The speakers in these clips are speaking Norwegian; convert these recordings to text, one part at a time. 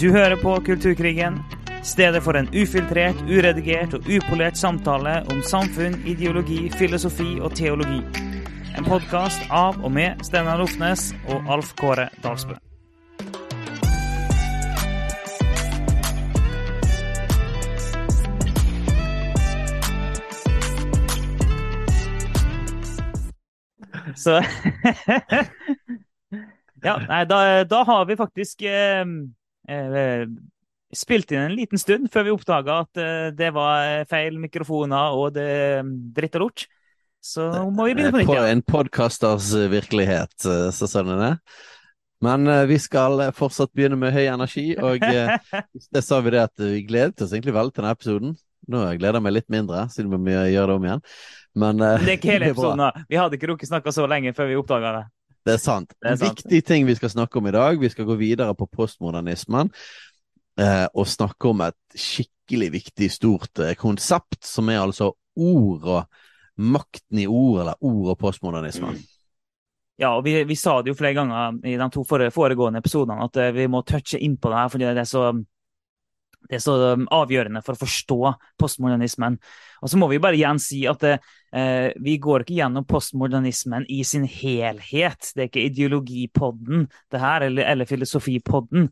Du hører på Kulturkrigen, stedet for en ufiltrert, uredigert og upolert samtale om samfunn, ideologi, filosofi og teologi. En podkast av og med Steinar Lofnes og Alf Kåre Dalsbø. Så Ja, nei, da, da har vi faktisk eh, spilt inn en liten stund før vi oppdaga at eh, det var feil mikrofoner og det dritt og lort. Så må vi begynne på nytt På en podkasters virkelighet, eh, så sånn er det. Men eh, vi skal eh, fortsatt begynne med høy energi, og eh, det sa vi det at vi gledet oss egentlig veldig til denne episoden. Nå gleder jeg meg litt mindre, siden vi må gjøre det om igjen. Men eh, Det er ikke hele episoden. da. Vi hadde ikke rukket snakka så lenge før vi oppdaga det. Det er sant. Det er En sant. viktig ting vi skal snakke om i dag. Vi skal gå videre på postmodernismen eh, og snakke om et skikkelig viktig, stort eh, konsept, som er altså ord og makten i ord, eller ord og postmodernismen. Ja, og vi, vi sa det jo flere ganger i de to foregående episodene at eh, vi må touche inn på det her, fordi det er så, det er så um, avgjørende for å forstå postmodernismen. Og så må vi bare igjen si at eh, vi går ikke gjennom postmodernismen i sin helhet. Det er ikke ideologipodden det her, eller, eller filosofipodden.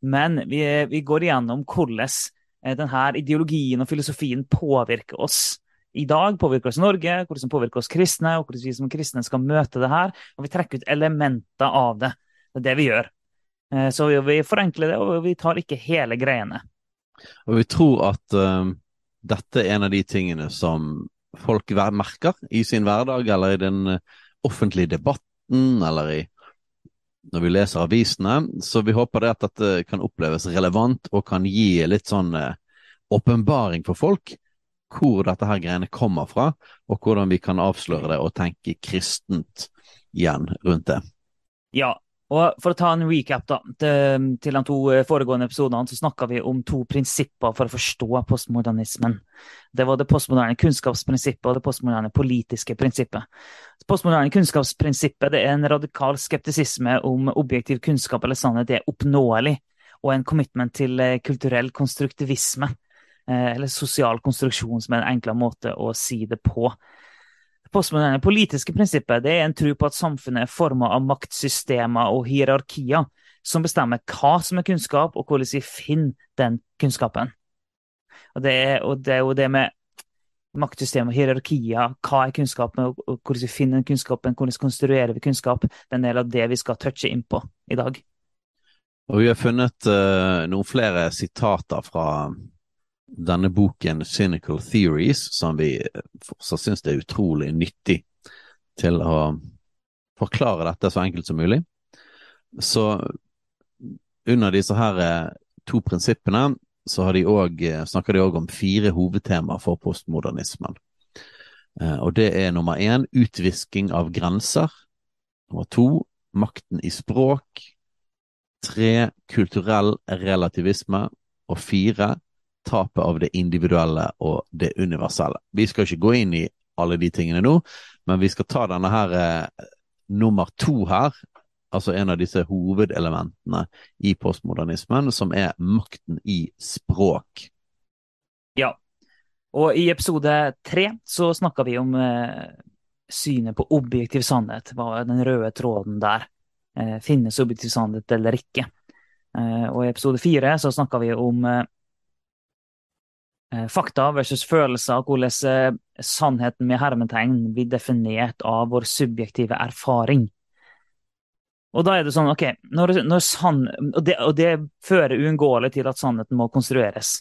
Men vi, vi går igjennom hvordan eh, denne ideologien og filosofien påvirker oss i dag, påvirker oss i Norge, hvordan påvirker oss kristne, og hvordan vi som kristne skal møte det her. Og vi trekker ut elementer av det. Det er det vi gjør. Eh, Så vi forenkler det, og vi tar ikke hele greiene. Og vi tror at uh, dette er en av de tingene som folk merker i sin hverdag, eller i den eh, offentlige debatten, eller i når vi leser avisene. Så vi håper det at dette kan oppleves relevant og kan gi litt sånn åpenbaring uh, for folk hvor dette her greiene kommer fra, og hvordan vi kan avsløre det og tenke kristent igjen rundt det. Ja, og for å ta en recap da, til, de to eh, foregående episodene, så snakka vi om to prinsipper for å forstå postmodernismen. Det var det postmoderne kunnskapsprinsippet og det postmoderne politiske prinsippet. Det postmoderne kunnskapsprinsippet er en radikal skeptisisme om objektiv kunnskap eller sannhet er oppnåelig, og en commitment til eh, kulturell konstruktivisme, eh, eller sosial konstruksjon, som er en enklere måte å si det på. Postmoderne politiske prinsippet det er en tro på at samfunnet er formet av maktsystemer og hierarkier som bestemmer hva som er kunnskap, og hvordan vi finner den kunnskapen. Og det er, og det, er jo det med maktsystemer og hierarkier, hva er kunnskapen, og hvordan vi finner den kunnskapen, hvordan konstruerer vi kunnskap, det er en del av det vi skal touche inn på i dag. Og vi har funnet uh, noen flere sitater fra denne boken Cynical Theories, som vi fortsatt syns er utrolig nyttig til å forklare dette så enkelt som mulig. Så under disse her eh, to prinsippene så har de også, eh, snakker de òg om fire hovedtemaer for postmodernismen. Eh, Og det er nummer én utvisking av grenser. Nummer to makten i språk. Tre kulturell relativisme. Og fire tapet av det individuelle og det universelle. Vi skal ikke gå inn i alle de tingene nå, men vi skal ta denne her eh, nummer to her, altså en av disse hovedelementene i postmodernismen, som er makten i språk. Ja. Og i episode tre så snakka vi om eh, synet på objektiv sannhet. Hva er den røde tråden der? Eh, finnes objektiv sannhet eller ikke? Eh, og i episode fire så snakka vi om eh, fakta versus følelser, hvordan eh, sannheten med hermetegn blir definert av vår subjektive erfaring. Og da er det sånn, ok, når, når sann, og, det, og det fører uunngåelig til at sannheten må konstrueres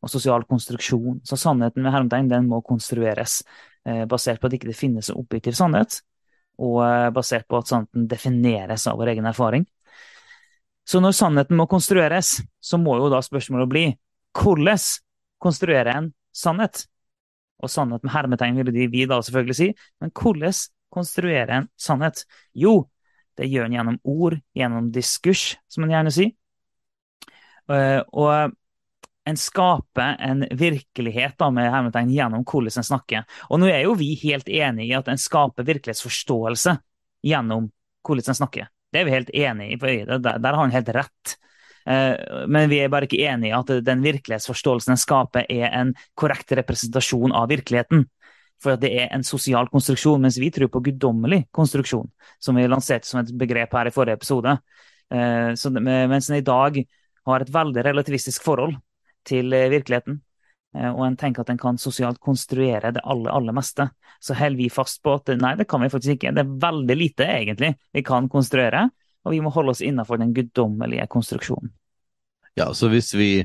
og sosial konstruksjon. Så sannheten med hermetegn den må konstrueres eh, basert på at ikke det finnes en objektiv sannhet, og eh, basert på at sannheten defineres av vår egen erfaring. Så når sannheten må konstrueres, så må jo da spørsmålet bli hvordan konstruere en sannhet? Og sannhet med hermetegn ville de vi da selvfølgelig si, men hvordan konstruere en sannhet? Jo, det gjør en gjennom ord, gjennom diskurs, som en gjerne sier. Eh, og en skaper en virkelighet da, med hermetegn gjennom hvordan en snakker. Og nå er jo vi helt enig i at en skaper virkelighetsforståelse gjennom hvordan en snakker. Det er vi helt enig i. Der, der har han helt rett. Eh, men vi er bare ikke enige i at den virkelighetsforståelsen den skaper, er en korrekt representasjon av virkeligheten. For det er en sosial konstruksjon, mens vi tror på guddommelig konstruksjon, som vi lanserte som et begrep her i forrige episode. Eh, så, mens en i dag har et veldig relativistisk forhold til eh, virkeligheten, og en tenker at en kan sosialt konstruere det aller, aller meste, så holder vi fast på at nei, det kan vi faktisk ikke. Det er veldig lite, egentlig, vi kan konstruere, og vi må holde oss innenfor den guddommelige konstruksjonen. Ja, så hvis vi,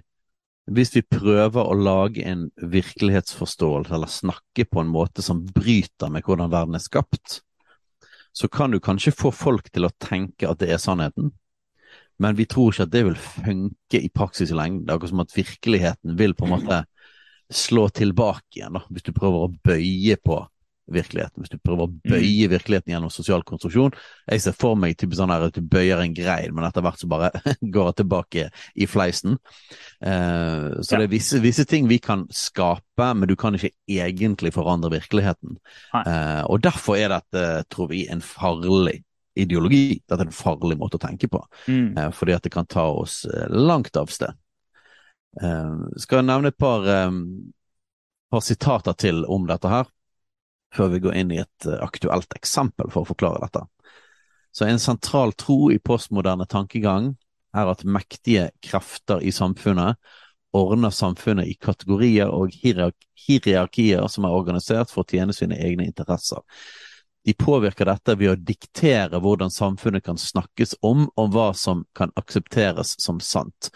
hvis vi prøver å lage en virkelighetsforståelse, eller snakke på en måte som bryter med hvordan verden er skapt, så kan du kanskje få folk til å tenke at det er sannheten, men vi tror ikke at det vil funke i praksis i lengden. Det er akkurat som at virkeligheten vil på en måte slå tilbake igjen, da, hvis du prøver å bøye på virkeligheten. Hvis du prøver å mm. bøye virkeligheten gjennom sosial konstruksjon. Jeg ser for meg typisk sånn her at du bøyer en grein, men etter hvert så bare går det tilbake i fleisen. Uh, så ja. det er visse, visse, ting vi kan skape, men du kan ikke egentlig forandre virkeligheten. Uh, og derfor er dette, tror vi, en farlig ideologi. Dette er en farlig måte å tenke på. Mm. Uh, fordi at det kan ta oss langt av sted. skal jeg nevne et par, par sitater til om dette her før vi går inn i et eh, aktuelt eksempel for å forklare dette. Så en sentral tro i postmoderne tankegang er at mektige krefter i samfunnet ordner samfunnet i kategorier og hierarkier som er organisert for å tjene sine egne interesser. De påvirker dette ved å diktere hvordan samfunnet kan snakkes om, og hva som kan aksepteres som sant,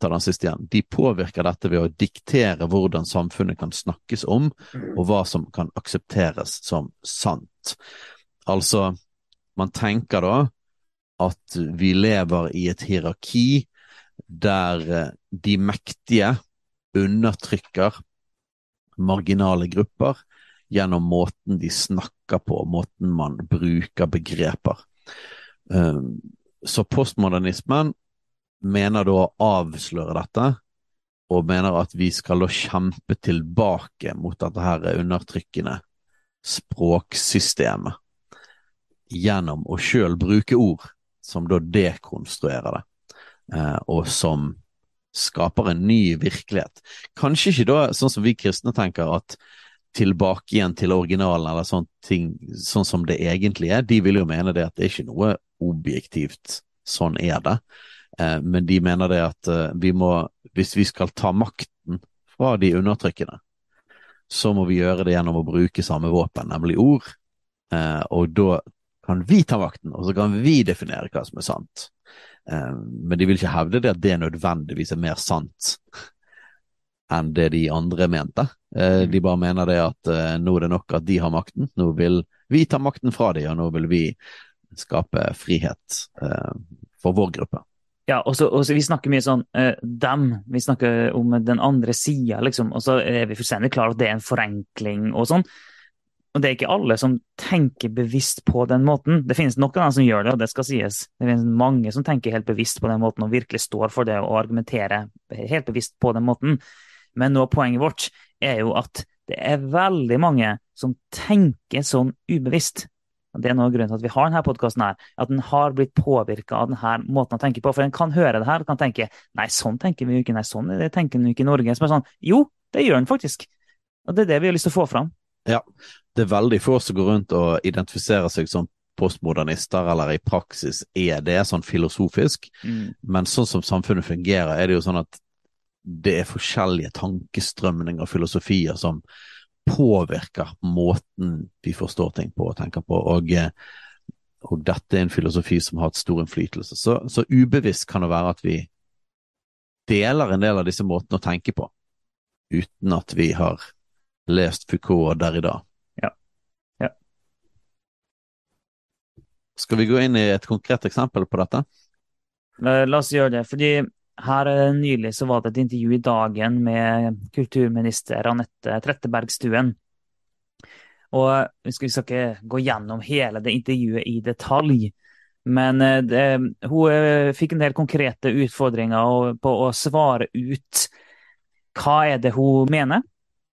tar den siste igjen. De påvirker dette ved å diktere hvordan samfunnet kan snakkes om, og hva som kan aksepteres som sant. Altså, man tenker da at vi lever i et hierarki der eh, de mektige undertrykker marginale grupper gjennom måten de snakker på, måten man bruker begreper. Eh, så postmodernismen mener da å avsløre dette, og mener at vi skal da kjempe tilbake mot dette her undertrykkende språksystemet gjennom å sjøl bruke ord som da dekonstruerer det, eh, og som skaper en ny virkelighet. Kanskje ikke da sånn som vi kristne tenker, at tilbake igjen til originalen eller sånn ting, sånn som det egentlig er. De vil jo mene det at det er ikke noe objektivt, sånn er det. Eh, men de mener det at eh, vi må, hvis vi skal ta makten fra de undertrykkende, så må vi gjøre det gjennom å bruke samme våpen, nemlig ord. Eh, og da kan vi ta makten, og så kan vi definere hva som er sant. Men de vil ikke hevde det at det nødvendigvis er mer sant enn det de andre mente. De bare mener det at nå er det nok at de har makten, nå vil vi ta makten fra dem, og nå vil vi skape frihet for vår gruppe. Ja, og så, Vi snakker mye sånn uh, dem, vi snakker om den andre sida, liksom. Og så er vi fullstendig klar at det er en forenkling og sånn. Og det er ikke alle som tenker bevisst på den måten. Det finnes nok av dem som gjør det, og det skal sies. Det finnes mange som tenker helt bevisst på den måten og virkelig står for det og argumenterer helt bevisst på den måten. Men nå poenget vårt er jo at det er veldig mange som tenker sånn ubevisst. Det er noe av grunnen til at vi har denne podkasten, at den har blitt påvirka av denne måten å tenke på. For en kan høre det her og kan tenke nei, sånn tenker vi jo ikke, nei, sånn det tenker vi ikke i Norge. Som er sånn, jo, det gjør den faktisk. Og det er det vi har lyst til å få fram. Ja, det er veldig få som går rundt og identifiserer seg som postmodernister, eller i praksis er det sånn filosofisk. Mm. Men sånn som samfunnet fungerer, er det jo sånn at det er forskjellige tankestrømninger og filosofier som påvirker måten vi forstår ting på og tenker på. Og, eh, og dette er en filosofi som har hatt stor innflytelse. Så, så, ubevisst kan det være at vi deler en del av disse måtene å tenke på, uten at vi har lest Foucault og Derrida. Ja. ja. Skal vi gå inn i et konkret eksempel på dette? La oss gjøre det. fordi her eh, nylig så var det et intervju i Dagen med kulturminister Anette Trettebergstuen. Og vi skal, ikke gå gjennom hele det intervjuet i detalj, men eh, det, hun eh, fikk en del konkrete utfordringer på å svare ut hva er det hun mener,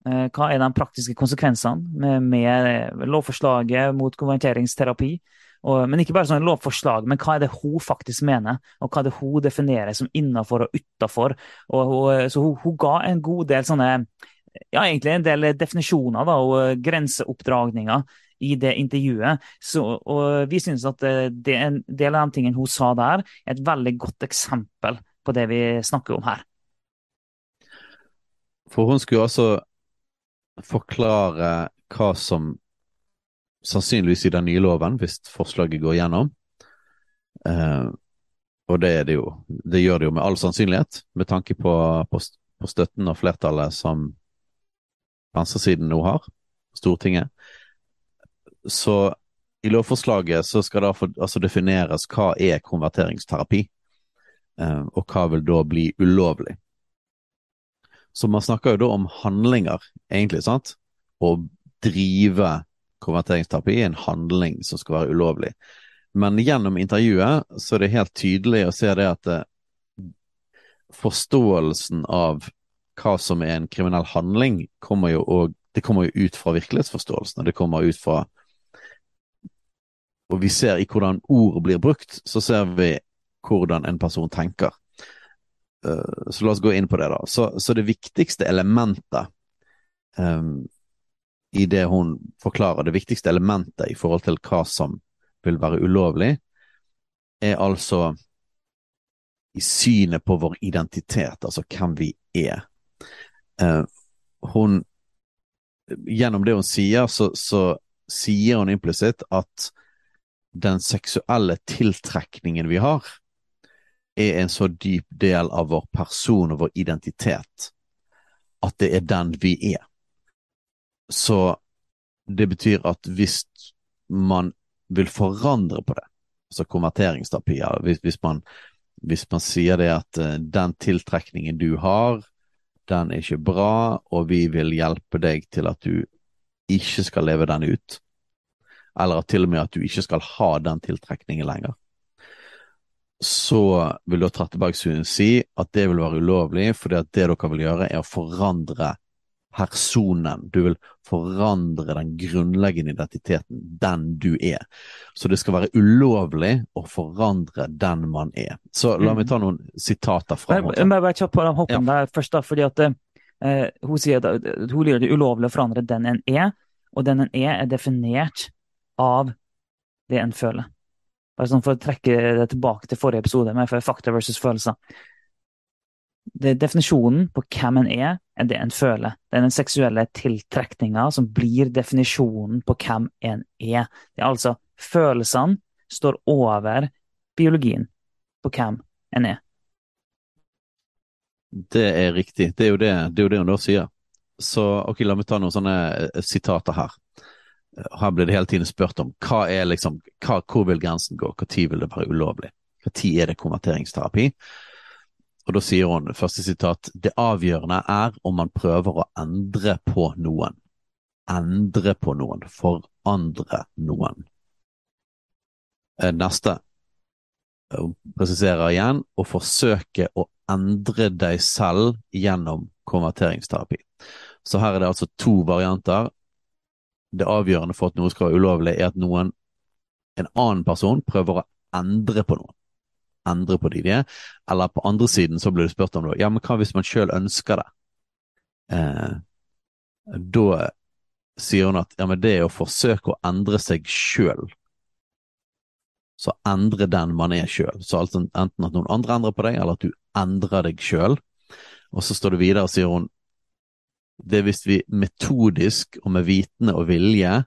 Hva er de praktiske konsekvensene med lovforslaget mot konverteringsterapi? Og, men ikke bare sånn lovforslag, men hva er det hun faktisk mener? Og hva er det hun definerer som innafor og utafor? Så hun, hun, ga en god del sånne ja, egentlig en del definisjoner da, og grenseoppdragninger i det intervjuet. Så, og vi synes at det, en del av de tingene hun sa der, er et veldig godt eksempel på det vi snakker om her. For hun skulle altså forklare hva som sannsynligvis i den nye loven, hvis forslaget går gjennom. Eh, og det, det, jo, det gjør det jo med all sannsynlighet, med tanke på, på, på støtten og flertallet som venstresiden nå har, Stortinget. Så i lovforslaget så skal det altså defineres hva er konverteringsterapi, eh, og hva vil da bli ulovlig. Så man snakker jo da om handlinger, egentlig, sant? Å drive konverteringsterapi er en handling som skal være ulovlig. Men gjennom intervjuet så er det helt tydelig å se det at eh, forståelsen av hva som er en kriminell handling, kommer jo og, det kommer jo ut fra virkelighetsforståelsen. og Det kommer ut fra Og vi ser i hvordan ord blir brukt, så ser vi hvordan en person tenker. Uh, så la oss gå inn på det, da. Så, så det viktigste elementet um, i det hun forklarer, det viktigste elementet i forhold til hva som vil være ulovlig, er altså i synet på vår identitet, altså hvem vi er. Eh, hun Gjennom det hun sier, så, så sier hun implisitt at den seksuelle tiltrekningen vi har, er en så dyp del av vår person og vår identitet at det er den vi er. Så det betyr at hvis man vil forandre på det, altså konverteringsterapier, hvis, hvis, man, hvis man sier det at uh, den tiltrekningen du har, den er ikke bra, og vi vil hjelpe deg til at du ikke skal leve den ut, eller til og med at du ikke skal ha den tiltrekningen lenger, så vil da Trettebergstuen si at det vil være ulovlig, fordi at det dere vil gjøre, er å forandre personen. Du vil forandre den grunnleggende identiteten, den du er. Så det skal være ulovlig å forandre den man er. Så la meg mm. ta noen sitater fra henne. Jeg bare kjapp på den hoppen ja. der først, da, fordi at eh, hun sier at hun gjør det ulovlig å forandre den en er, og den en er, er definert av det en føler. Bare sånn For å trekke det tilbake til forrige episode med fakta versus følelser det er definisjonen på hvem en er, er det en føler. Det er den seksuelle tiltrekninga som blir definisjonen på hvem en er. Det er altså følelsene står over biologien på hvem en er. Det er riktig. Det er jo det, det, er jo det hun da sier. Så ok, la meg ta noen sånne eh, sitater her. Her blir det hele tiden spurt om hva er liksom, hva, hvor vil grensen gå, når vil det være ulovlig? Når er det konverteringsterapi? Og da sier hun, første sitat, det avgjørende er om man prøver å endre på noen. Endre på noen. Forandre noen. Eh, neste. Hun presiserer igjen å forsøke å endre deg selv gjennom konverteringsterapi. Så her er det altså to varianter. Det avgjørende for at noe skal være ulovlig, er at noen, en annen person, prøver å endre på noen endre på de de er. Eller på andre siden så blir du spurt om det, ja, men hva hvis man sjøl ønsker det? Eh, da sier hun at ja, men det er å forsøke å endre seg sjøl. Så endre den man er sjøl. Så altså enten at noen andre endrer på deg, eller at du endrer deg sjøl. Og så står det videre, og sier hun, det er hvis vi metodisk og med vitende og vilje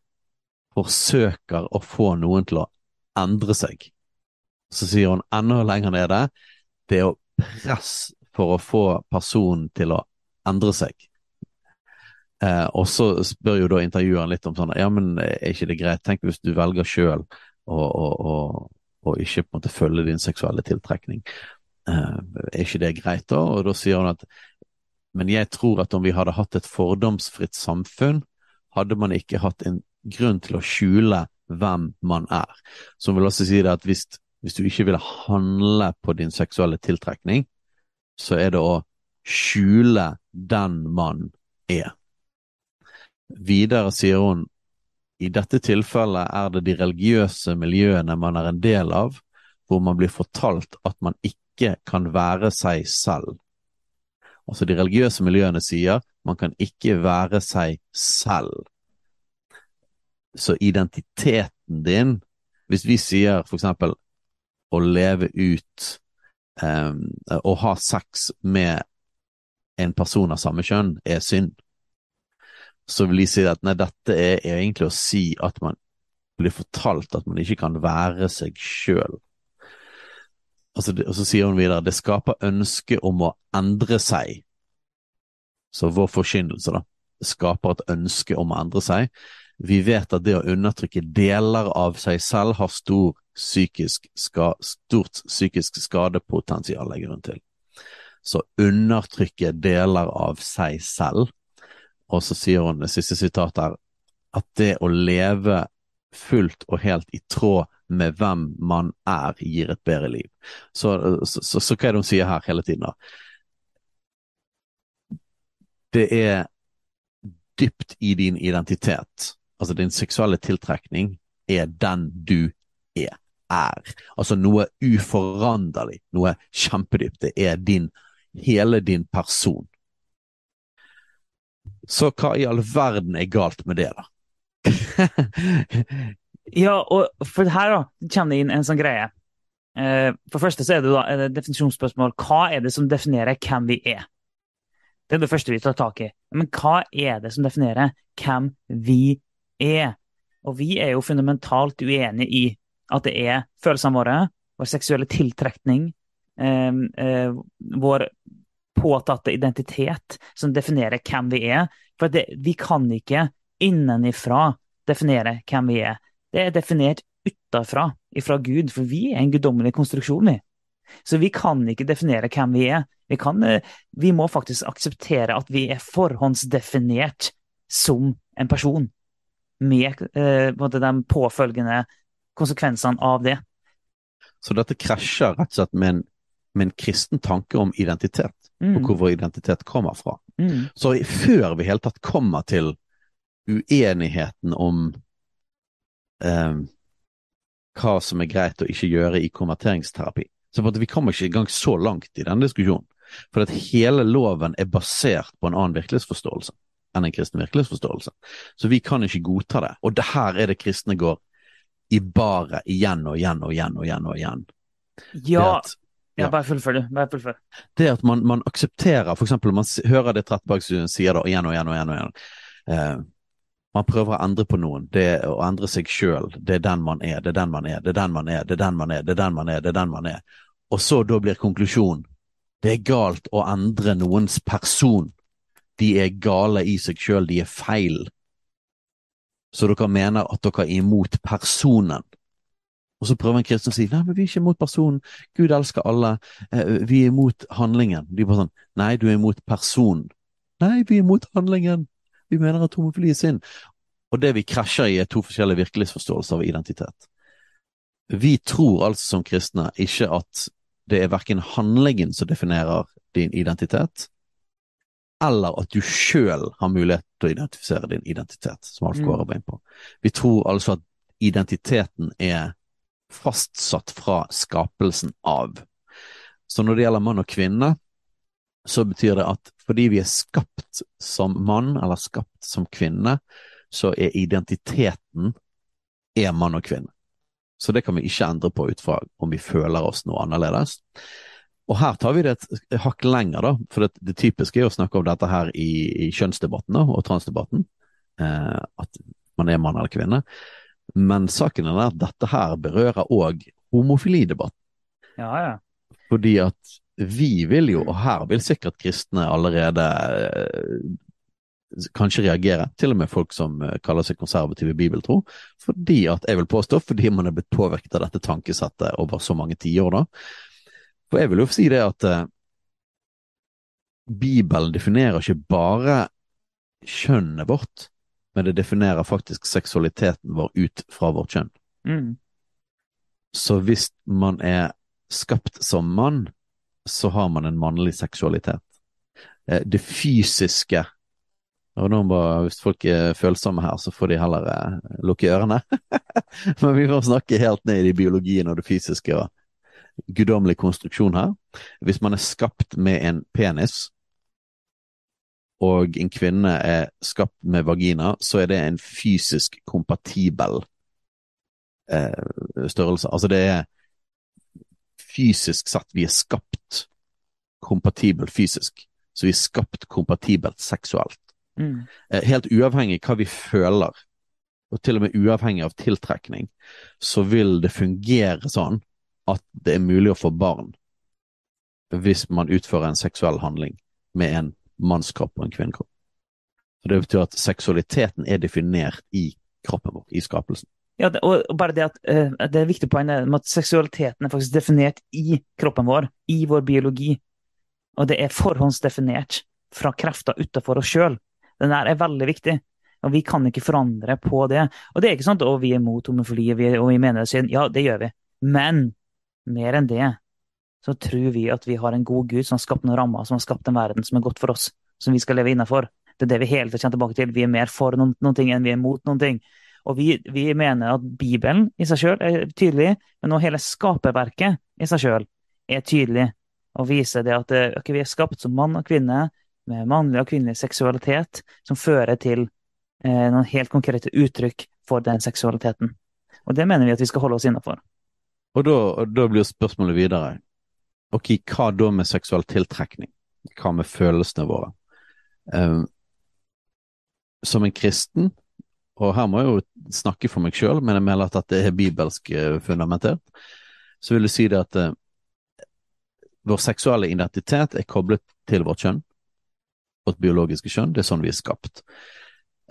forsøker å få noen til å endre seg. Så sier hun enda lenger nede det er å press for å få personen til å endre seg. Eh, og så spør jo da intervjueren litt om sånn Ja, men er ikke det greit? Tenk hvis du velger sjøl å ikke på en måte følge din seksuelle tiltrekning. Eh, er ikke det greit, da? Og da sier hun at men jeg tror at om vi hadde hatt et fordomsfritt samfunn, hadde man ikke hatt en grunn til å skjule hvem man er. Som vil også si det at hvis hvis du ikke vil handle på din seksuelle tiltrekning, så er det å skjule den man er. Videre sier hun i dette tilfellet er det de religiøse miljøene man er en del av, hvor man blir fortalt at man ikke kan være seg selv. Altså de religiøse miljøene sier man kan ikke være seg selv. Så identiteten din, hvis vi sier for eksempel å leve ut um, Å ha sex med en person av samme kjønn er synd, så vil de si at nei, dette er egentlig å si at man blir fortalt at man ikke kan være seg sjøl. Og, og så sier hun videre det skaper ønske om å endre seg. Så vår forkynnelse da, skaper et ønske om å endre seg. Vi vet at det å undertrykke deler av seg selv har stor psykisk ska, stort psykisk skadepotensial, legger hun til. Så undertrykke deler av seg selv og så sier hun det siste sitatet her, at det å leve fullt og helt i tråd med hvem man er, gir et bedre liv. Så, så, så, så hva er det hun sier her hele tiden, da? Det er dypt i din identitet. Altså din seksuelle tiltrekning er den du er. Er. Altså noe uforanderlig, noe kjempedypt. Det er din, hele din person. Så hva i all verden er galt med det, da? ja, og for her da, kommer det inn en sånn greie. Eh, for det første så er det da et definisjonsspørsmål. Hva er det som definerer hvem vi er? Det er det første vi tar tak i. Men hva er det som definerer hvem vi er? Og vi er jo fundamentalt uenige i at det er følelsene våre, vår seksuelle tiltrekning, eh, eh, vår påtatte identitet som definerer hvem vi er. For det, vi kan ikke innenifra definere hvem vi er. Det er definert utafra, ifra Gud, for vi er en guddommelig konstruksjon, vi. Så vi kan ikke definere hvem vi er. Vi, kan, eh, vi må faktisk akseptere at vi er forhåndsdefinert som en person, med eh, de påfølgende konsekvensene av det. Så dette krasjer rett og slett med en, med en kristen tanke om identitet? mm. og hvor vår identitet kommer fra. Mm. Så før vi helt tatt kommer til uenigheten om eh, hva som er greit å ikke gjøre i konverteringsterapi, så vi kommer ikke engang så langt i denne diskusjonen. For at hele loven er basert på en annen virkelighetsforståelse enn en kristen virkelighetsforståelse. Så vi kan ikke godta det. Og det her er det kristne går i baret igjen og igjen og igjen og igjen. og igjen. Ja, at, ja, bare fullfør, du. Bare fullfør. Det at man, man aksepterer, for eksempel man hører det Trettebergstuen sier det igjen og igjen og igjen. og igjen. Eh, man prøver å endre på noen. Det å endre seg sjøl. Det er den man er, det er den man er, det er den man er, det er den man er, det er den man er, det er den man er. Og så da blir konklusjonen det er galt å endre noens person. De er gale i seg sjøl, de er feil. Så dere mener at dere er imot personen. Og så prøver en kristen å si nei, men vi er ikke imot personen, Gud elsker alle, eh, vi er imot handlingen. De bare sånn nei, du er imot personen. Nei, vi er imot handlingen, vi mener at homofili er synd. Og det vi krasjer i, er to forskjellige virkelighetsforståelser av identitet. Vi tror altså som kristne ikke at det er verken handlingen som definerer din identitet, eller at du sjøl har mulighet til å identifisere din identitet, som Alf Kåre var inne på. Vi tror altså at identiteten er fastsatt fra skapelsen av. Så når det gjelder mann og kvinne, så betyr det at fordi vi er skapt som mann, eller skapt som kvinne, så er identiteten er mann og kvinne. Så det kan vi ikke endre på ut fra om vi føler oss noe annerledes. Og her tar vi det et hakk lenger, da, for det, det typiske er å snakke om dette her i, i da, og transdebatten. Eh, at man er mann eller kvinne. Men saken er at dette her berører òg homofilidebatten. Ja, ja. Fordi at vi vil jo, og her vil sikkert kristne allerede eh, kanskje reagere, til og med folk som eh, kaller seg konservative bibeltro, fordi at, jeg vil påstå, fordi man er blitt påvirket av dette tankesettet over så mange tiår, da. For jeg vil jo si det at eh, Bibelen definerer ikke bare kjønnet vårt, men det definerer faktisk seksualiteten vår ut fra vårt kjønn. Mm. Så hvis man er skapt som mann, så har man en mannlig seksualitet. Eh, det fysiske Og nå bare, hvis folk er følsomme her, så får de heller eh, lukke ørene. Men vi får snakke helt ned i biologien og det fysiske og guddommelig konstruksjon her. Hvis man er skapt med en penis, og en kvinne er skapt med vagina, så er det en fysisk kompatibel eh, størrelse. Altså det er fysisk sett vi er skapt kompatibel fysisk. Så vi er skapt kompatibelt seksuelt. Mm. Eh, helt uavhengig hva vi føler, og til og med uavhengig av tiltrekning, så vil det fungere sånn at det er mulig å få barn hvis man utfører en seksuell handling med en mannskropp og en kvinnekropp. Så Det betyr at seksualiteten er definert i kroppen vår, i skapelsen. Ja, det, og bare det at uh, det er viktig poeng med at seksualiteten er faktisk definert i kroppen vår, i vår biologi. Og det er forhåndsdefinert fra krefter utenfor oss sjøl. Den der er veldig viktig. Og vi kan ikke forandre på det. Og det er ikke sånn at vi er mot homofili og vi, og vi mener det. Ja, det gjør vi. Men mer enn det så tror vi at vi har en god Gud som har skapt noen rammer, som har skapt en verden som er godt for oss, som vi skal leve innenfor. Det er det vi hele tiden kommer tilbake til. Vi er mer for noen, noen ting enn vi er mot noen ting. Og vi, vi mener at Bibelen i seg sjøl er tydelig, men også hele skaperverket i seg sjøl er tydelig. Og viser det at okay, vi er skapt som mann og kvinne med mannlig og kvinnelig seksualitet, som fører til eh, noen helt konkrete uttrykk for den seksualiteten. Og det mener vi at vi skal holde oss innafor. Og da, da blir spørsmålet videre Ok, hva da med seksuell tiltrekning? Hva med følelsene våre? Um, som en kristen, og her må jeg jo snakke for meg sjøl, men jeg melder at det er bibelsk eh, fundamentert, så vil jeg si det at uh, vår seksuelle identitet er koblet til vårt kjønn, vårt biologiske kjønn. Det er sånn vi er skapt.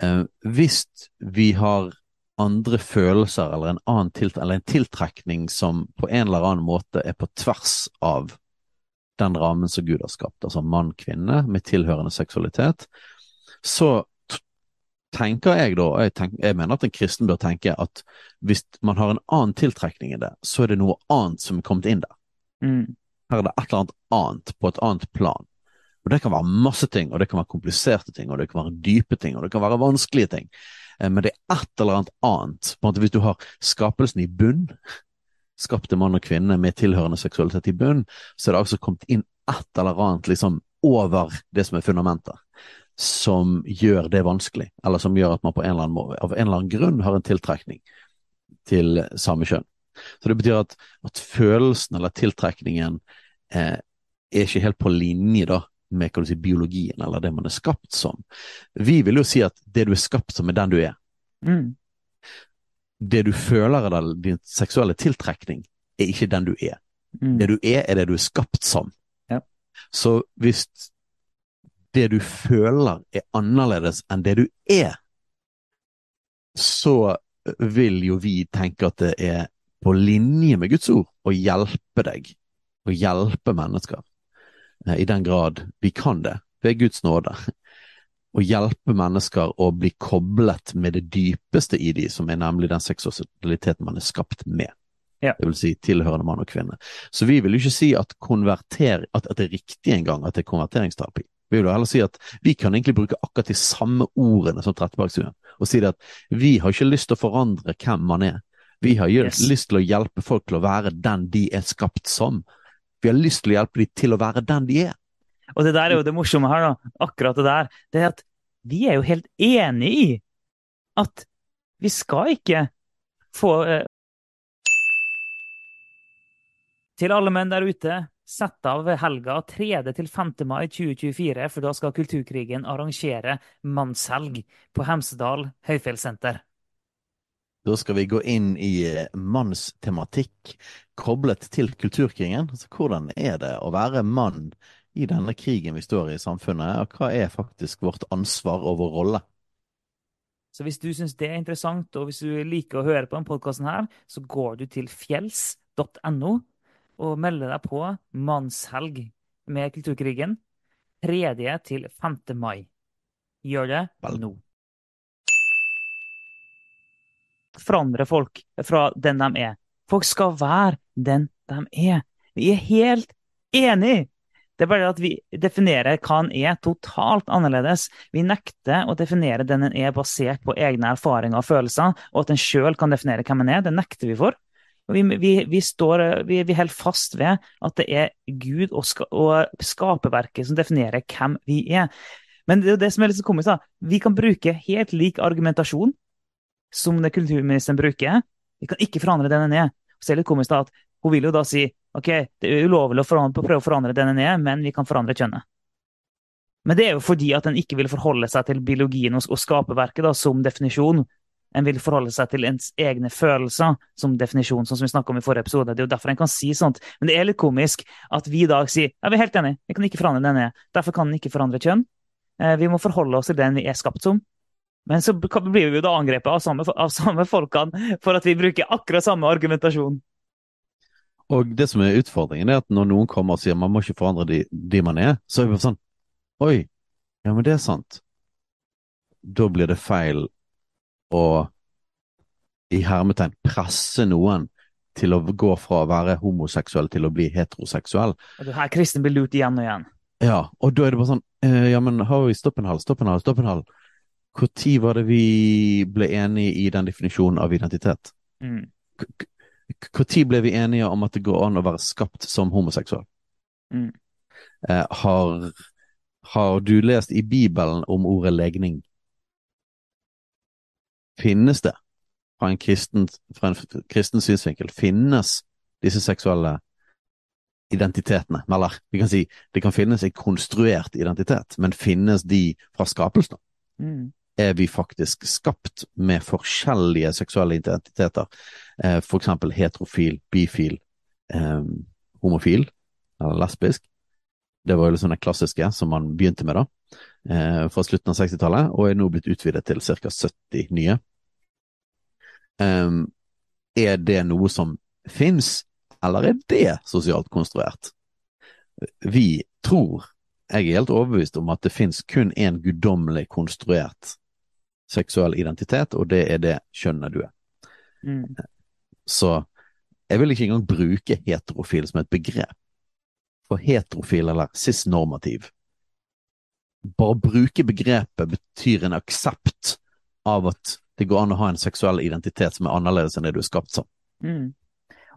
Uh, hvis vi har andre følelser eller en, annen tilt, eller en tiltrekning som på en eller annen måte er på tvers av den rammen som Gud har skapt, altså mann-kvinne med tilhørende seksualitet, så tenker jeg da, jeg, tenker, jeg, mener at en kristen bør tenke at hvis man har en annen tiltrekning i det, så er det noe annet som er kommet inn der. Mm. Her er det et eller annet annet på et annet plan. Og Det kan være masse ting, og det kan være kompliserte ting, og det kan være dype ting, og det kan være vanskelige ting. Eh, men det er et eller annet annet. På en måte Hvis du har skapelsen i bunn, skapte mann og kvinne med tilhørende seksualitet i bunn, så er det altså kommet inn et eller annet liksom over det som er fundamentet, som gjør det vanskelig, eller som gjør at man på en eller annen måte, av en eller annen grunn har en tiltrekning til samme kjønn. Så det betyr at, at følelsen eller tiltrekningen eh, er ikke helt på linje da med si, biologien eller det man er skapt som. Vi vil jo si at det du er skapt som, er den du er. Mm. Det du føler av din seksuelle tiltrekning, er ikke den du er. Mm. Det du er, er det du er skapt som. Ja. Så hvis det du føler er annerledes enn det du er, så vil jo vi tenke at det er på linje med Guds ord å hjelpe deg, å hjelpe mennesker. Eh, i den grad vi kan det, ved Guds nåde. Å hjelpe mennesker å bli koblet med det dypeste i de, som er nemlig den seksualiteten man er skapt med. Ja. Det vil si tilhørende mann og kvinne. Så vi vil jo ikke si at, at, at det er riktig engang at det er konverteringsterapi. Vi vil jo heller si at vi kan egentlig bruke akkurat de samme ordene som Trettebergstuen, og si det at vi har ikke lyst til å forandre hvem man er. Vi har yes. lyst til å hjelpe folk til å være den de er skapt som. Vi har lyst til å hjelpe dem til å være den de er. Og det der er jo det morsomme her, da. Akkurat det der. Det er at vi er jo helt enig i at vi skal ikke få eh... Til alle menn der ute, sett av helga 3. til 5. mai 2024, for da skal Kulturkrigen arrangere mannshelg på Hemsedal høyfjellssenter. Da skal vi gå inn i eh, mannstematikk koblet til kulturkrigen. Altså, hvordan er det å være mann i denne krigen vi står i i samfunnet, og hva er faktisk vårt ansvar og vår rolle? Så hvis du syns det er interessant, og hvis du liker å høre på denne podkasten her, så går du til fjells.no og melder deg på mannshelg med kulturkrigen 3. til 5. mai. Gjør det Vel. nå forandre folk fra den de er. Folk skal være den de er. Vi er helt enig! Det er bare at vi definerer hva en er, totalt annerledes. Vi nekter å definere den en er, basert på egne erfaringer og følelser, og at en sjøl kan definere hvem en er. Det nekter vi for. Vi, vi, vi, står, vi, holder fast ved at det er Gud og, ska, og skaperverket som definerer hvem vi er. Men det er jo det som er litt komisk. da. Vi kan bruke helt lik argumentasjon som det kulturministeren bruker. Vi kan ikke forandre denne ned. Så er. Det litt komisk da at Hun vil jo da si ok, det er ulovlig å forandre, prøve å forandre denne en er, men vi kan forandre kjønnet. Men det er jo fordi at en ikke vil forholde seg til biologien og, skaperverket som definisjon. En vil forholde seg til ens egne følelser som definisjon, sånn som vi snakka om i forrige episode. Det er jo derfor en kan si sånt. Men det er litt komisk at vi i dag sier ja, vi er helt enig, vi kan ikke forandre denne. er. Derfor kan den ikke forandre kjønn. Eh, vi må forholde oss til den vi er skapt som. Men så blir vi jo da angrepet av samme, av samme folkene for at vi bruker akkurat samme argumentasjon. Og det som er utfordringen, er at når noen kommer og sier man må ikke forandre de, de man er, så er vi bare sånn Oi, ja, men det er sant. Da blir det feil å i hermetegn presse noen til å gå fra å være homoseksuell til å bli heteroseksuell. Og det her kristen blir lurt igjen og igjen. Ja, og da er det bare sånn eh, Ja, men har vi stopp en hal, Når var det vi ble enige i den definisjonen av identitet? Mm. Når ble vi enige om at det går an å være skapt som homoseksuell? Mm. Eh, har, har du lest i Bibelen om ordet legning? Finnes det, fra en kristen, fra en kristen synsvinkel, finnes disse seksuelle identitetene? Eller vi kan si det kan finnes en konstruert identitet, men finnes de fra skapelsen? Mm. Er vi faktisk skapt med forskjellige seksuelle identiteter? Eh, for eksempel heterofil, bifil, eh, homofil eller lesbisk. Det var jo liksom det klassiske som man begynte med da, eh, fra slutten av 60-tallet, og er nå blitt utvidet til ca. 70 nye. Um, er det noe som fins, eller er det sosialt konstruert? Vi tror, jeg er helt overbevist om at det fins kun én guddommelig konstruert seksuell identitet, og det er det kjønnet du er. Mm. Så jeg vil ikke engang bruke heterofil som et begrep. For heterofil eller cis-normativ Bare å bruke begrepet betyr en aksept av at det går an å ha en seksuell identitet som er annerledes enn det du er skapt som. Mm.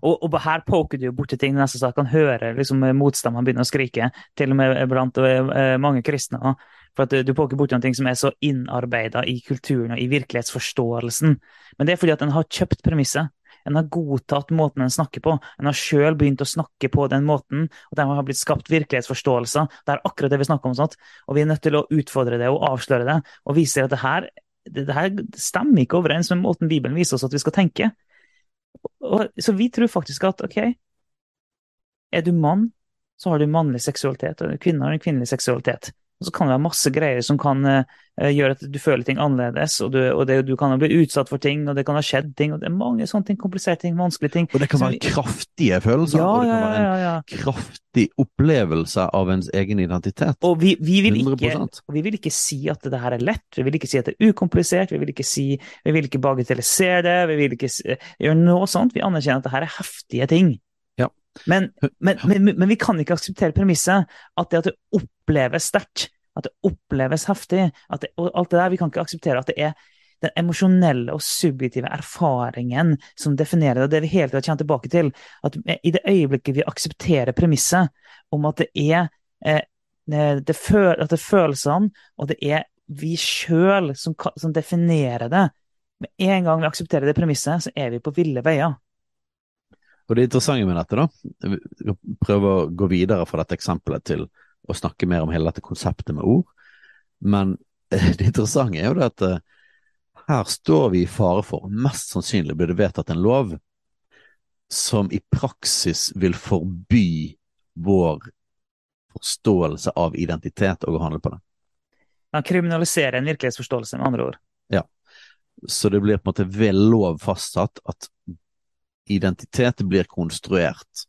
Og, og, her poker du jo borti ting nesten så jeg kan høre liksom, motstanderne begynne å skrike, til og med blant uh, mange kristne. For at du, du poker borti noe som er så innarbeida i kulturen og i virkelighetsforståelsen. Men det er fordi at en har kjøpt premisset. En har godtatt måten en snakker på. En har sjøl begynt å snakke på den måten, og dermed har blitt skapt virkelighetsforståelser. Det er akkurat det vi snakker om. Sånt. Og vi er nødt til å utfordre det og avsløre det, og vise at det her, det, det her stemmer ikke overens med måten Bibelen viser oss at vi skal tenke. Og, så vi tror faktisk at ok, er du mann, så har du mannlig seksualitet, og kvinne har en kvinnelig seksualitet. Og så kan det være masse greier som kan uh, gjøre at du føler ting annerledes, og, du, og det, du kan bli utsatt for ting, og det kan ha skjedd ting, og det er mange sånne ting, kompliserte ting, vanskelige ting. Og det kan være kraftige følelser, ja, og det kan være en ja, ja. kraftig opplevelse av ens egen identitet. Og vi, vi, vil ikke, og vi vil ikke si at det her er lett, vi vil ikke si at det er ukomplisert, vi vil ikke, si, vi vil ikke bagatellisere det, vi vil ikke si, gjøre noe sånt. Vi anerkjenner at det her er heftige ting. Men, men, men, men vi kan ikke akseptere premisset at det at det oppleves sterkt, at det oppleves heftig, det, og alt det der, vi kan ikke akseptere at det er den emosjonelle og subjektive erfaringen som definerer det, og det vi hele tida kommer tilbake til. At i det øyeblikket vi aksepterer premisset om at det er eh, det, føl, at det er følelsene, og det er vi sjøl som, som definerer det Med en gang vi aksepterer det premisset, så er vi på ville veier. Og det interessante med dette, da, prøve å gå videre fra dette eksempelet til å snakke mer om hele dette konseptet med ord, men det interessante er jo det at eh, her står vi i fare for, mest sannsynlig blir det vedtatt en lov som i praksis vil forby vår forståelse av identitet og å handle på det. Man kriminaliserer en virkelighetsforståelse, med andre ord. Ja. Så det blir på en måte ved lov fastsatt at identitet blir konstruert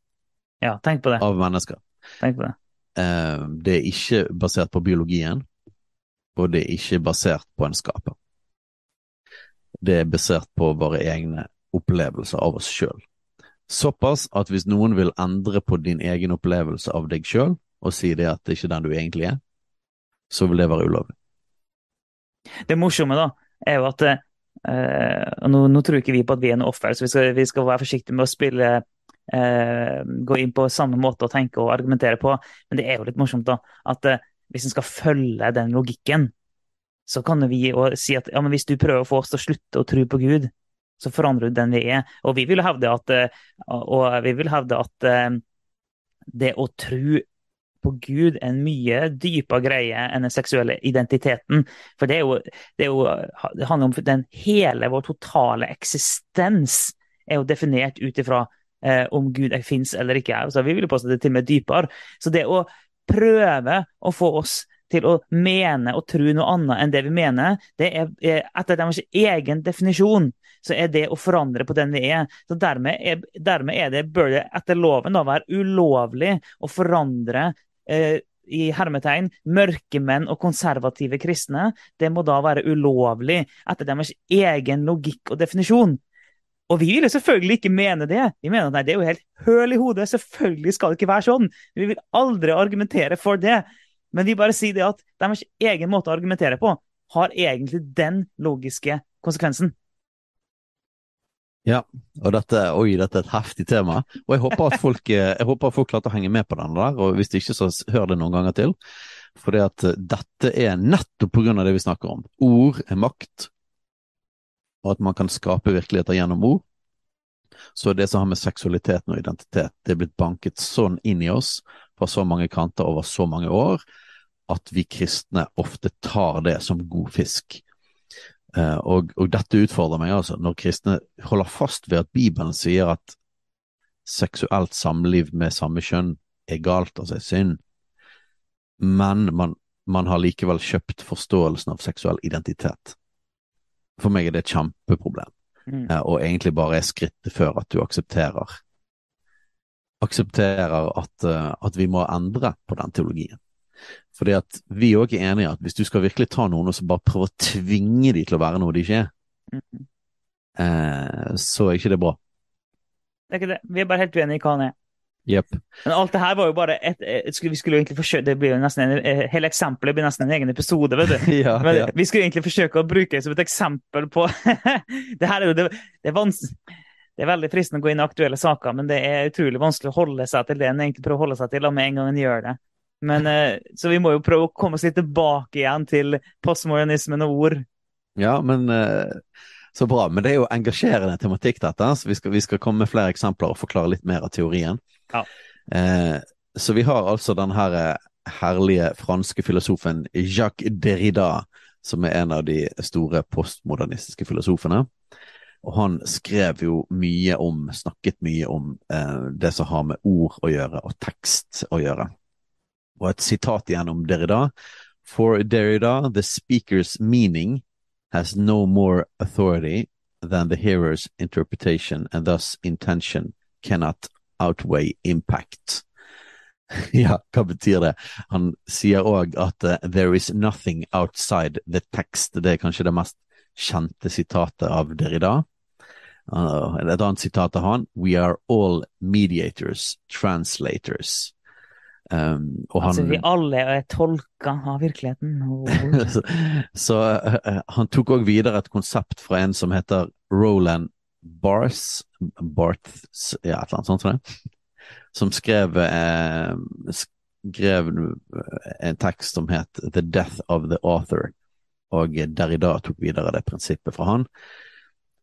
Ja, tenk på det. av mennesker. Tenk på det. Eh, det er ikke basert på biologien, og det er ikke basert på en skaper. Det er basert på våre egne opplevelser av oss sjøl. Såpass at hvis noen vil endre på din egen opplevelse av deg sjøl, og si det at det er ikke den du egentlig er, så vil det være ulovlig. Det morsomme da, er jo at uh, nå, nå, tror ikke vi på at vi er noe offer, så vi skal, vi skal være forsiktige med å spille uh, Gå inn på samme måte å tenke og argumentere på. Men det er jo litt morsomt da, at uh, hvis en skal følge den logikken, så kan vi jo si at ja, men hvis du prøver å få oss til å slutte å tro på Gud, så forandrer du den vi er. Og vi vil hevde at, og vi vil hevde at det å tro på Gud en mye dypere greie enn den seksuelle identiteten. For det, jo, det, jo, det handler om den hele vår totale eksistens er jo definert ut ifra eh, om Gud fins eller ikke. Så vi vil påstå det til og med dypere. Så det å prøve å få oss til å mene og tro noe annet enn det vi mener, det er, er etter deres egen definisjon så er det å forandre på den vi er. Så Dermed, er, dermed er det, bør det etter loven da være ulovlig å forandre eh, i hermetegn, mørkemenn og konservative kristne, det må da være ulovlig etter deres egen logikk og definisjon. Og vi vil jo selvfølgelig ikke mene det. Vi mener at nei, det er jo helt høl i hodet. Selvfølgelig skal det ikke være sånn. Vi vil aldri argumentere for det. Men vi bare sier det at deres egen måte å argumentere på har egentlig den logiske konsekvensen. Ja, og dette, oi, dette er et heftig tema. Og jeg håper at folk, eh, jeg håper folk klarte å henge med på den der, og hvis ikke, så hør det noen ganger til. For eh, dette er nettopp på grunn av det vi snakker om. Ord er makt, og at man kan skape virkeligheter gjennom ord. Så det som har med seksualiteten og identitet, det er blitt banket sånn inn i oss fra så mange kanter over så mange år, at vi kristne ofte tar det som god fisk. Uh, og, og, dette utfordrer meg, altså, når kristne holder fast ved at Bibelen sier at seksuelt samliv med samme kjønn er galt, altså er synd, men man, man har likevel kjøpt forståelsen av seksuell identitet. For meg er det et kjempeproblem, mm. uh, og egentlig bare er skrittet før at du aksepterer aksepterer at, uh, at vi må endre på den teologien. Fordi at vi òg er enige at hvis du skal virkelig ta noen og så bare prøve å tvinge dem til å være noe de ikke er, mm. eh, så er ikke det bra. Det er ikke det. Vi er bare helt uenige i hva han er. Yep. Men alt det her var jo bare et, et, Vi skulle jo egentlig forsøke Det blir jo nesten en, eh, hele eksempelet blir nesten en egen episode, vet du. ja, Men ja. vi skulle egentlig forsøke å bruke det som et eksempel på Det her er jo det, det, er det er veldig fristende å gå inn i aktuelle saker, men det er utrolig vanskelig å holde seg til det en egentlig prøver å holde seg til, med en gang en gjør det. Men, eh, så vi må jo prøve å komme oss litt tilbake igjen til postmodernismen og ord. Ja, men eh, så bra. Men det er jo engasjerende tematikk, dette. Så vi skal, vi skal komme med flere eksempler og forklare litt mer av teorien. Ja. Eh, så vi har altså den her herlige franske filosofen Jacques Derrida, som er en av de store postmodernistiske filosofene. Og han skrev jo mye om, snakket mye om eh, det som har med ord å gjøre, og tekst å gjøre. Og et sitat igjen om Derrida. For Derrida, the speaker's meaning has no more authority than the hearer's interpretation, and thus intention cannot outweigh impact. ja, hva betyr det? Han sier òg at uh, there is nothing outside the text. Det er kanskje det mest kjente sitatet av Derrida. Uh, et annet sitat av han We are all mediators, translators. Um, altså, han, vi alle er tolka av virkeligheten. så, så uh, han tok òg videre et konsept fra en som heter Roland Barth, Barths, ja, et eller annet sånt som jeg, som skrev, eh, skrev en tekst som het The Death of the Author, og Derrida tok videre det prinsippet fra han.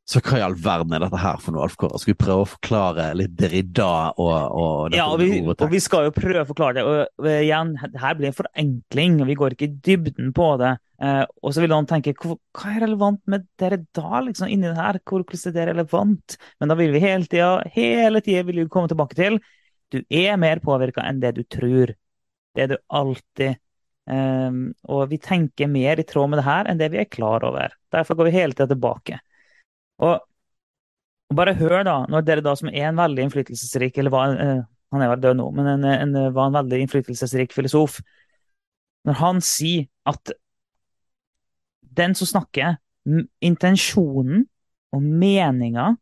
Så hva i all verden er dette her for noe, Alf Kåre? Skal vi prøve å forklare litt Derrida og, og? Ja, og vi, og vi, skal jo prøve å forklare det. Og, og igjen, her blir en forenkling, og vi går ikke i dybden på det. Eh, og så vil noen tenke hva, er relevant med Derrida liksom, inni det her? Hvordan er det relevant? Men da vil vi hele tida hele tida vil vi komme tilbake til du er mer påvirka enn det du tror. Det er du alltid. Eh, og vi tenker mer i tråd med det her enn det vi er klar over. Derfor går vi hele tida tilbake. Og, bare hør, da, når dere da som er en veldig innflytelsesrik eller var, uh, Han er vel død nå, men en, en, var en veldig innflytelsesrik filosof. Når han sier at den som snakker, intensjonen og meninga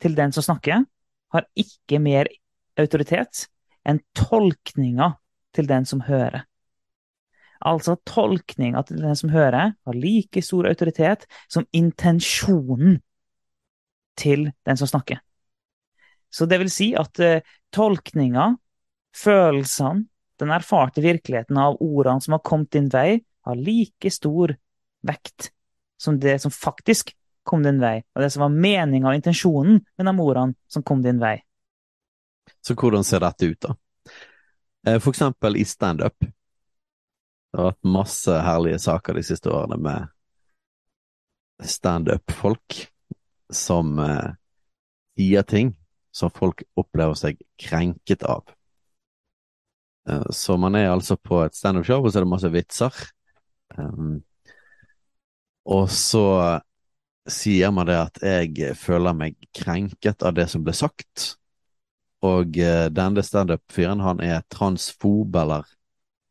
til den som snakker, har ikke mer autoritet enn tolkninga til den som hører. Altså tolkninga til den som hører, har like stor autoritet som intensjonen til den som snakker. Så det vil si at uh, tolkninga, følelsene, den erfarte virkeligheten av ordene som har kommet din vei, har like stor vekt som det som faktisk kom din vei, og det som var meninga og intensjonen med de ordene som kom din vei. Så hvordan ser dette ut, da? Eh, for eksempel i standup. Det har vært masse herlige saker de siste årene med standup-folk som eh, sier ting som folk opplever seg krenket av. Eh, så man er altså på et standup-show, og så er det masse vitser. Um, og så sier man det at jeg føler meg krenket av det som ble sagt. Og uh, denne standup-fyren, han er transfob eller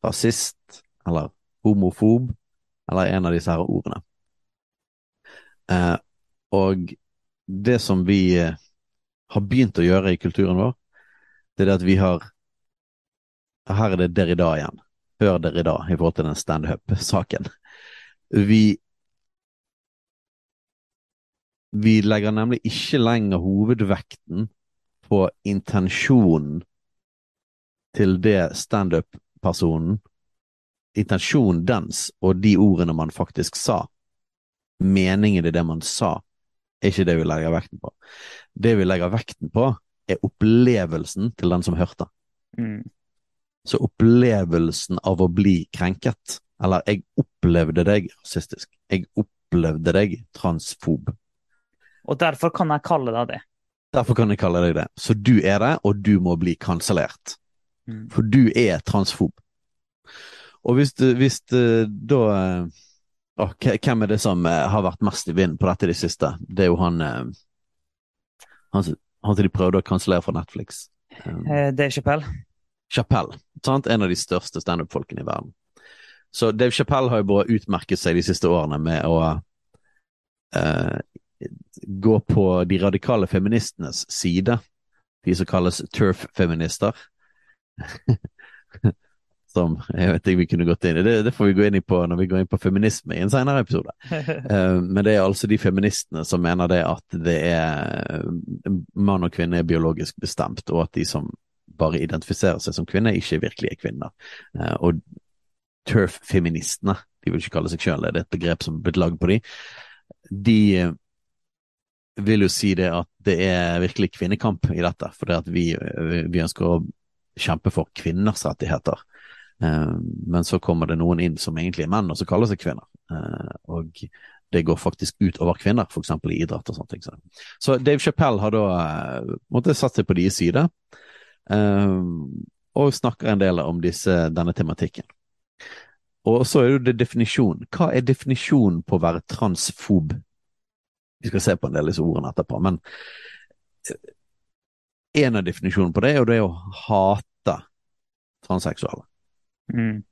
rasist eller homofob eller en av disse her ordene. Uh, og det som vi uh, har begynt å gjøre i kulturen vår, det er det at vi har Her er det der i dag igjen. Hør Derrida i forhold til den standup-saken. Vi vi legger nemlig ikke lenger hovedvekten på intensjonen til det standup-personen Intensjonen dens og de ordene man faktisk sa, meningen i det man sa, er ikke det vi legger vekten på. Det vi legger vekten på, er opplevelsen til den som hørte. Mm. Så opplevelsen av å bli krenket, eller jeg opplevde deg rasistisk, jeg opplevde deg transfob, og derfor kan jeg kalle deg det. Derfor kan jeg kalle deg det. Så du er det, og du må bli kansellert. Mm. For du er transfob. Og hvis, hvis da å, Hvem er det som eh, har vært mest i vinden på dette i det siste? Det er jo han Han, han som de prøvde å kansellere fra Netflix. Eh, Dave. Chappelle. Sant? En av de største standup-folkene i verden. Så Dave Chappelle har jo bare utmerket seg de siste årene med å uh, gå på de radikale feministenes side, de som kalles turf-feminister. som jeg vet ikke vi kunne gått inn i. Det, det, får vi gå inn i på når vi går inn på feminisme i en senere episode. uh, men det er altså de feministene som mener det at det er mann og kvinne er biologisk bestemt, og at de som bare identifiserer seg som kvinner, ikke virkelig er kvinner. Og turf-feministene, de vil ikke kalle seg sjøl det, det er et begrep som er blitt lagd på de, de vil jo si det at det er virkelig kvinnekamp i dette. For det at vi, vi ønsker å kjempe for kvinners rettigheter. Eh, men så kommer det noen inn som egentlig er menn, og som kaller seg kvinner. Eh, og det går faktisk ut over kvinner, f.eks. i idrett og sånne ting. Så Dave Chappelle har da eh, måtte satt seg på deres side, og snakker en del om disse, denne tematikken. Og så er det definisjon. Hva er definisjonen på å være transfob? Vi skal se på en del av disse ordene etterpå. Men en av definisjonene på det er det er å hate transseksuelle. Mm.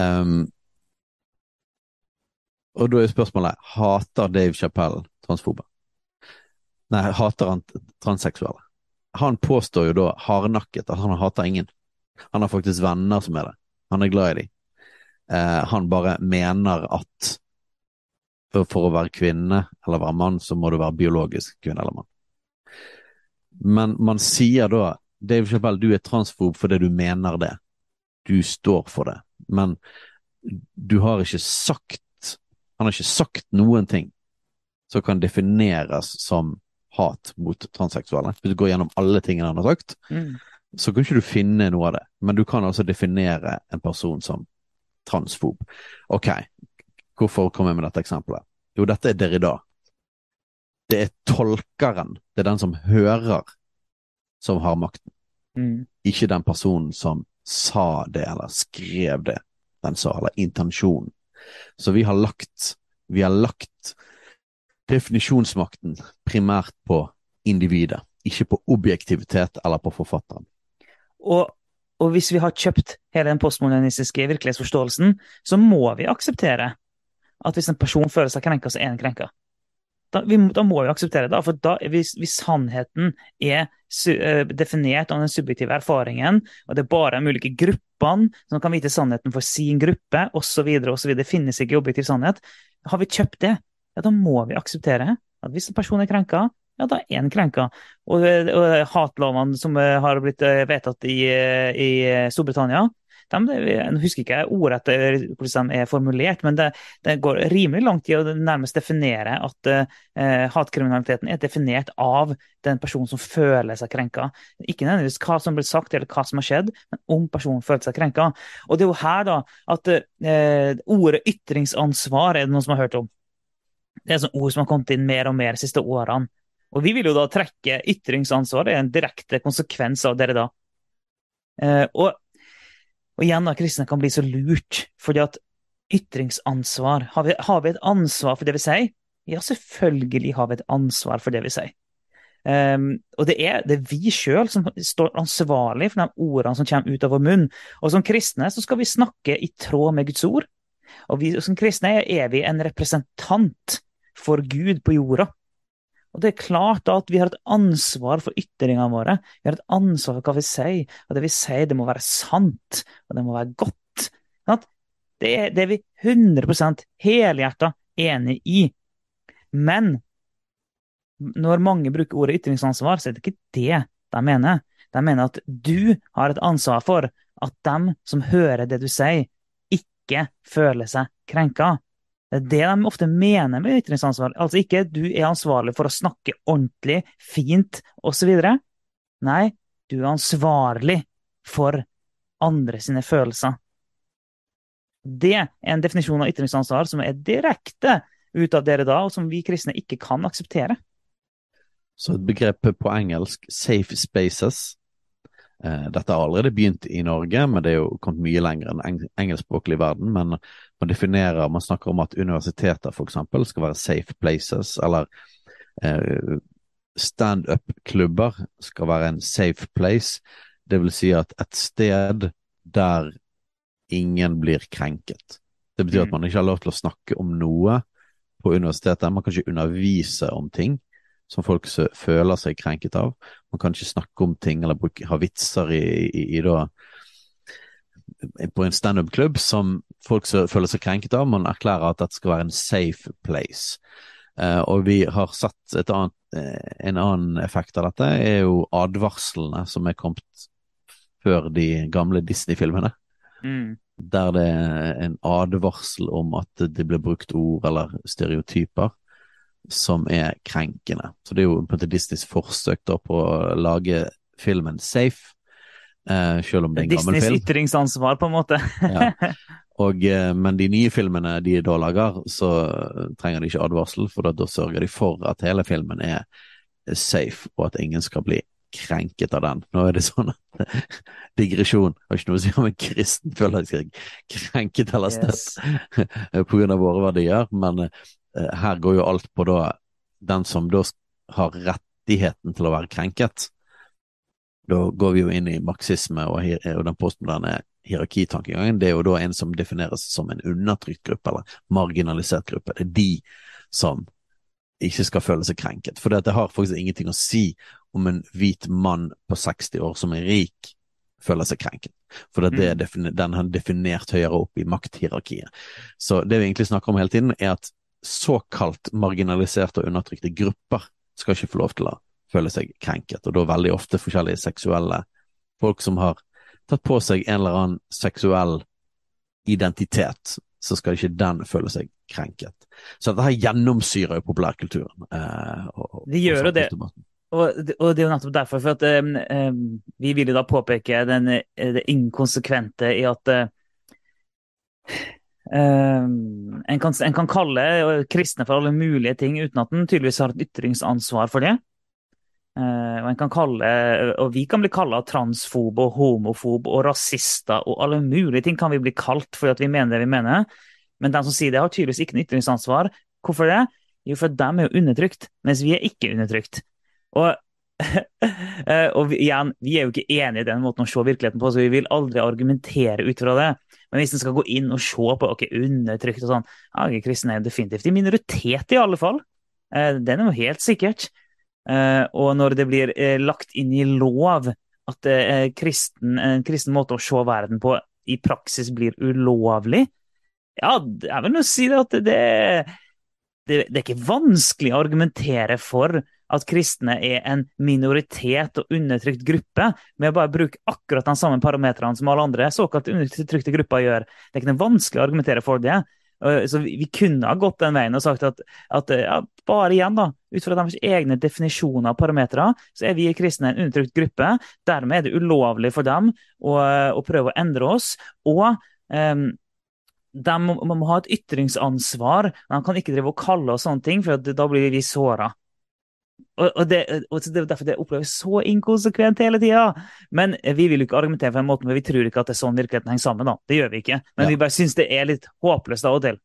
Um, og da er spørsmålet hater Dave Chappelle transfobe? Nei, hater han transseksuelle? Han påstår jo da hardnakket at han hater ingen. Han har faktisk venner som er det. Han er glad i dem. Uh, han bare mener at for å være kvinne eller være mann, så må du være biologisk kvinne eller mann. Men man sier da Dave Chappelle, du er transfob fordi du mener det. Du står for det. Men du har ikke sagt Han har ikke sagt noen ting som kan defineres som hat mot transseksuelle. Hvis du går gjennom alle tingene han har sagt, mm. så kan ikke du finne noe av det. Men du kan altså definere en person som transfob. Ok, Hvorfor kommer jeg med dette eksempelet? Jo, dette er Derrida. Det er tolkeren, det er den som hører, som har makten. Mm. Ikke den personen som sa det eller skrev det den sa, eller intensjonen. Så vi har lagt, vi har lagt definisjonsmakten primært på individet, ikke på objektivitet eller på forfatteren. Og, og hvis vi har kjøpt hele den postmodernistiske virkelighetsforståelsen, så må vi akseptere at hvis en person føler seg krenka, så er en krenka. Da, vi, da, må vi akseptere det. For da, hvis, hvis sannheten er su, uh, definert av den subjektive erfaringen, og det er bare de ulike gruppene som kan vite sannheten for sin gruppe, osv., osv., det finnes ikke objektiv sannhet, har vi kjøpt det, ja, da må vi akseptere at hvis en person er krenka, ja, da er en krenka. Og, og hatlovene som har blitt vedtatt i, i Storbritannia, de, jeg husker ikke ordrett hvordan de er formulert, men det, det, går rimelig langt i å nærmest definere at eh, hatkriminaliteten er definert av den personen som føler seg krenka. Ikke nødvendigvis hva som ble sagt eller hva som har skjedd, men om personen føler seg krenka. Og det er jo her da at eh, ordet ytringsansvar er det noen som har hørt om. Det er et ord som har kommet inn mer og mer de siste årene. Og vi vil jo da trekke ytringsansvar, det er en direkte konsekvens av dere da. Eh, og og igjen, da, kristne kan bli så lurt, fordi at ytringsansvar har vi, har vi, et ansvar for det vi sier? Ja, selvfølgelig har vi et ansvar for det vi sier. Um, og det er, det er vi sjøl som står ansvarlig for de ordene som kommer ut av vår munn. Og som kristne så skal vi snakke i tråd med Guds ord. Og vi, som kristne er vi en representant for Gud på jorda. Og det er klart at vi har et ansvar for ytringene våre. Vi har et ansvar for hva vi sier, og det vi sier, det må være sant, og det må være godt. Det det er vi 100 helhjerta enig i. Men når mange bruker ordet ytringsansvar, så er det ikke det de mener. De mener at du har et ansvar for at dem som hører det du sier, ikke føler seg krenka. Det er det de ofte mener med ytringsansvar. Altså ikke du er ansvarlig for å snakke ordentlig, fint osv. Nei, du er ansvarlig for andre sine følelser. Det er en definisjon av ytringsansvar som er direkte ut av dere da, og som vi kristne ikke kan akseptere. Så et begrep på engelsk, safe spaces, Eh, dette har allerede begynt i Norge, men det er jo kommet mye lenger enn engelskspråklig verden. Men man definerer, man snakker om at universiteter f.eks. skal være safe places, eller eh, standup-klubber skal være en safe place. Det vil si at et sted der ingen blir krenket. Det betyr at mm. man ikke har lov til å snakke om noe på universitetet. Man kan ikke undervise om ting som folk føler seg krenket av. Man kan ikke snakke om ting eller bruke, ha vitser i, i, i da på en standup-klubb som folk føler seg krenket av. Man erklærer at dette skal være en safe place. Uh, og vi har sett annet, uh, en annen effekt av dette, er jo advarslene som er kommet før de gamle Disney-filmene. Mm. Der det er en advarsel om at det blir brukt ord eller stereotyper som er krenkende. Så det er jo på en måte Disneys forsøk på å lage filmen safe, eh, selv om det er en Disneys gammel film. Disneys ytringsansvar, på en måte. ja. Og, eh, men de nye filmene de da lager, så trenger de ikke advarsel, for da, sørger de for at hele filmen er safe, og at ingen skal bli krenket av den. Nå er det sånn at digresjon har ikke noe å si om en kristen føler seg krenket eller støtt yes. på grunn av våre verdier, men Eh, her går jo alt på da den som da har rettigheten til å være krenket. Da går vi jo inn i marxisme og, og den postmoderne hierarkitankegangen. Det er jo da en som defineres som en undertrykt gruppe, eller marginalisert gruppe. Det er de som ikke skal føle seg krenket. For det har faktisk ingenting å si om en hvit mann på 60 år som er rik, føler seg krenket. For det er mm. den har definert høyere opp i makthierarkiet. Så det vi egentlig snakker om hele tiden, er at såkalt marginaliserte og undertrykte grupper skal ikke få lov til å føle seg krenket, og da veldig ofte forskjellige seksuelle folk som har tatt på seg en eller annen seksuell identitet, så skal ikke den føle seg krenket. Så dette her gjennomsyrer jo populærkulturen. Eh, og, det gjør jo det. Og, og, det er jo nettopp derfor, for at um, vi vil jo da påpeke den, det inkonsekvente i at uh, Uh, en, kan, en, kan, kalle kristne for alle mulige ting uten at en tydeligvis har et ytringsansvar for det. Og, kan kalle, og vi kan bli kalla transfobe og homofobe og rasister og alle mulige ting kan vi bli kalt fordi vi mener det vi mener. Men de som sier det, har tydeligvis ikke noe ytringsansvar. Hvorfor det? Jo, for de er jo undertrykt, mens vi er ikke undertrykt. Og, uh, og igjen, vi er jo ikke enige i den måten å se virkeligheten på, så vi vil aldri argumentere ut fra det. Men hvis en skal gå inn og se på ok, undertrykt og sånn ja, Kristne er definitivt i minoritet, i alle fall. Det er noe helt sikkert. Og når det blir lagt inn i lov at kristen, en kristen måte å se verden på i praksis blir ulovlig, ja, jeg vil nå si det at det, det, det er ikke vanskelig å argumentere for at kristne er en minoritet og undertrykt gruppe, med å bare bruke akkurat de samme parametrene som alle andre såkalt undertrykte grupper gjør. Det er ikke noe vanskelig å argumentere for det. Så vi, kunne ha gått den veien og sagt at, at ja, bare igjen, da, ut fra deres egne definisjoner av parametere, så er vi kristne en undertrykt gruppe. Dermed er det ulovlig for dem å, å prøve å endre oss. og um, de må, må, ha et ytringsansvar. De kan ikke drive og kalle oss sånne ting, for da blir vi såra. Og, og, det, og det er derfor det oppleves så inkonsekvent hele tida. Men vi vil jo ikke argumentere på en måte, men vi tror ikke at det er sånn virkeligheten henger sammen. da. Det gjør vi ikke. Men ja. vi bare syns det er litt håpløst av og til.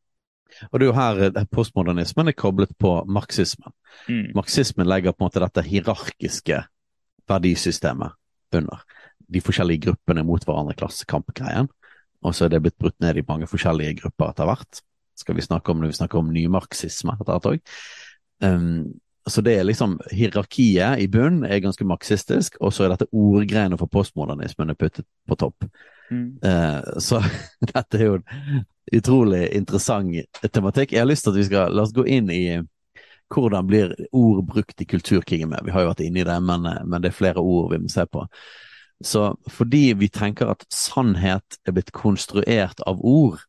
Og det er jo her eh, postmodernismen er koblet på marxismen. Mm. Marxismen legger på en måte dette hierarkiske verdisystemet under. De forskjellige gruppene mot hverandre, klassekampgreien. Og så er det blitt brutt ned i mange forskjellige grupper etter hvert. Skal vi snakke om når vi snakker om nymarxisme etter hvert òg. Um, så det er liksom Hierarkiet i bunn er ganske marxistisk, og så er dette ordgreiene for postmodernismen er puttet på topp. Mm. Uh, så dette er jo en utrolig interessant tematikk. Jeg har lyst til at vi skal la oss gå inn i hvordan blir ord brukt i kulturkrigen med. Vi har jo vært inne i det, men, men det er flere ord vi må se på. Så fordi vi tenker at sannhet er blitt konstruert av ord,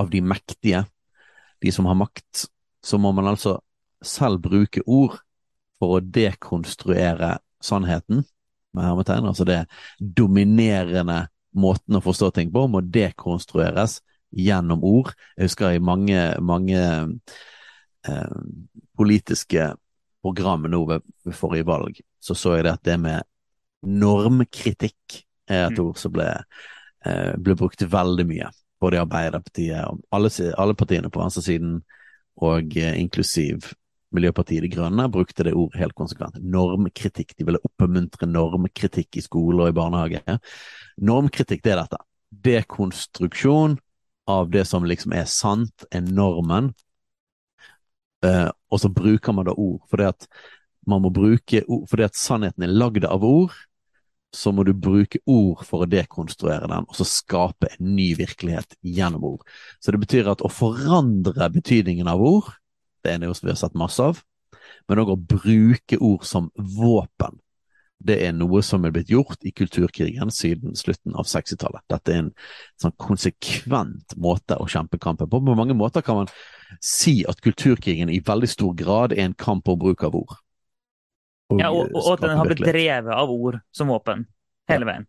av de mektige, de som har makt, så må man altså selv bruke ord for å dekonstruere sannheten, med hermetegn, altså det dominerende måten å forstå ting på, må dekonstrueres gjennom ord. Jeg husker i mange, mange eh, politiske program nå ved, ved, forrige valg, så så jeg det at det med normkritikk er et mm. ord som ble, eh, ble brukt veldig mye. Både i Arbeiderpartiet og alle, alle partiene på venstresiden, og eh, inklusiv Miljøpartiet De Grønne brukte det ordet helt konsekvent. Normkritikk. De ville oppmuntre normkritikk i skole og i barnehage. Normkritikk, det er dette. Dekonstruksjon av det som liksom er sant, er normen. Eh, og så bruker man da ord, fordi at man må bruke ord, fordi at sannheten er lagd av ord. Så må du bruke ord for å dekonstruere den, og så skape en ny virkelighet gjennom ord. Så det betyr at å forandre betydningen av ord det er noe som vi har sett masse av. Men òg å bruke ord som våpen. Det er noe som er blitt gjort i kulturkrigen siden slutten av 60-tallet. Dette er en sånn konsekvent måte å kjempe kampen på. På mange måter kan man si at kulturkrigen i veldig stor grad er en kamp om bruk av ord. Og, ja, og, og at den har blitt drevet av ord som våpen hele veien.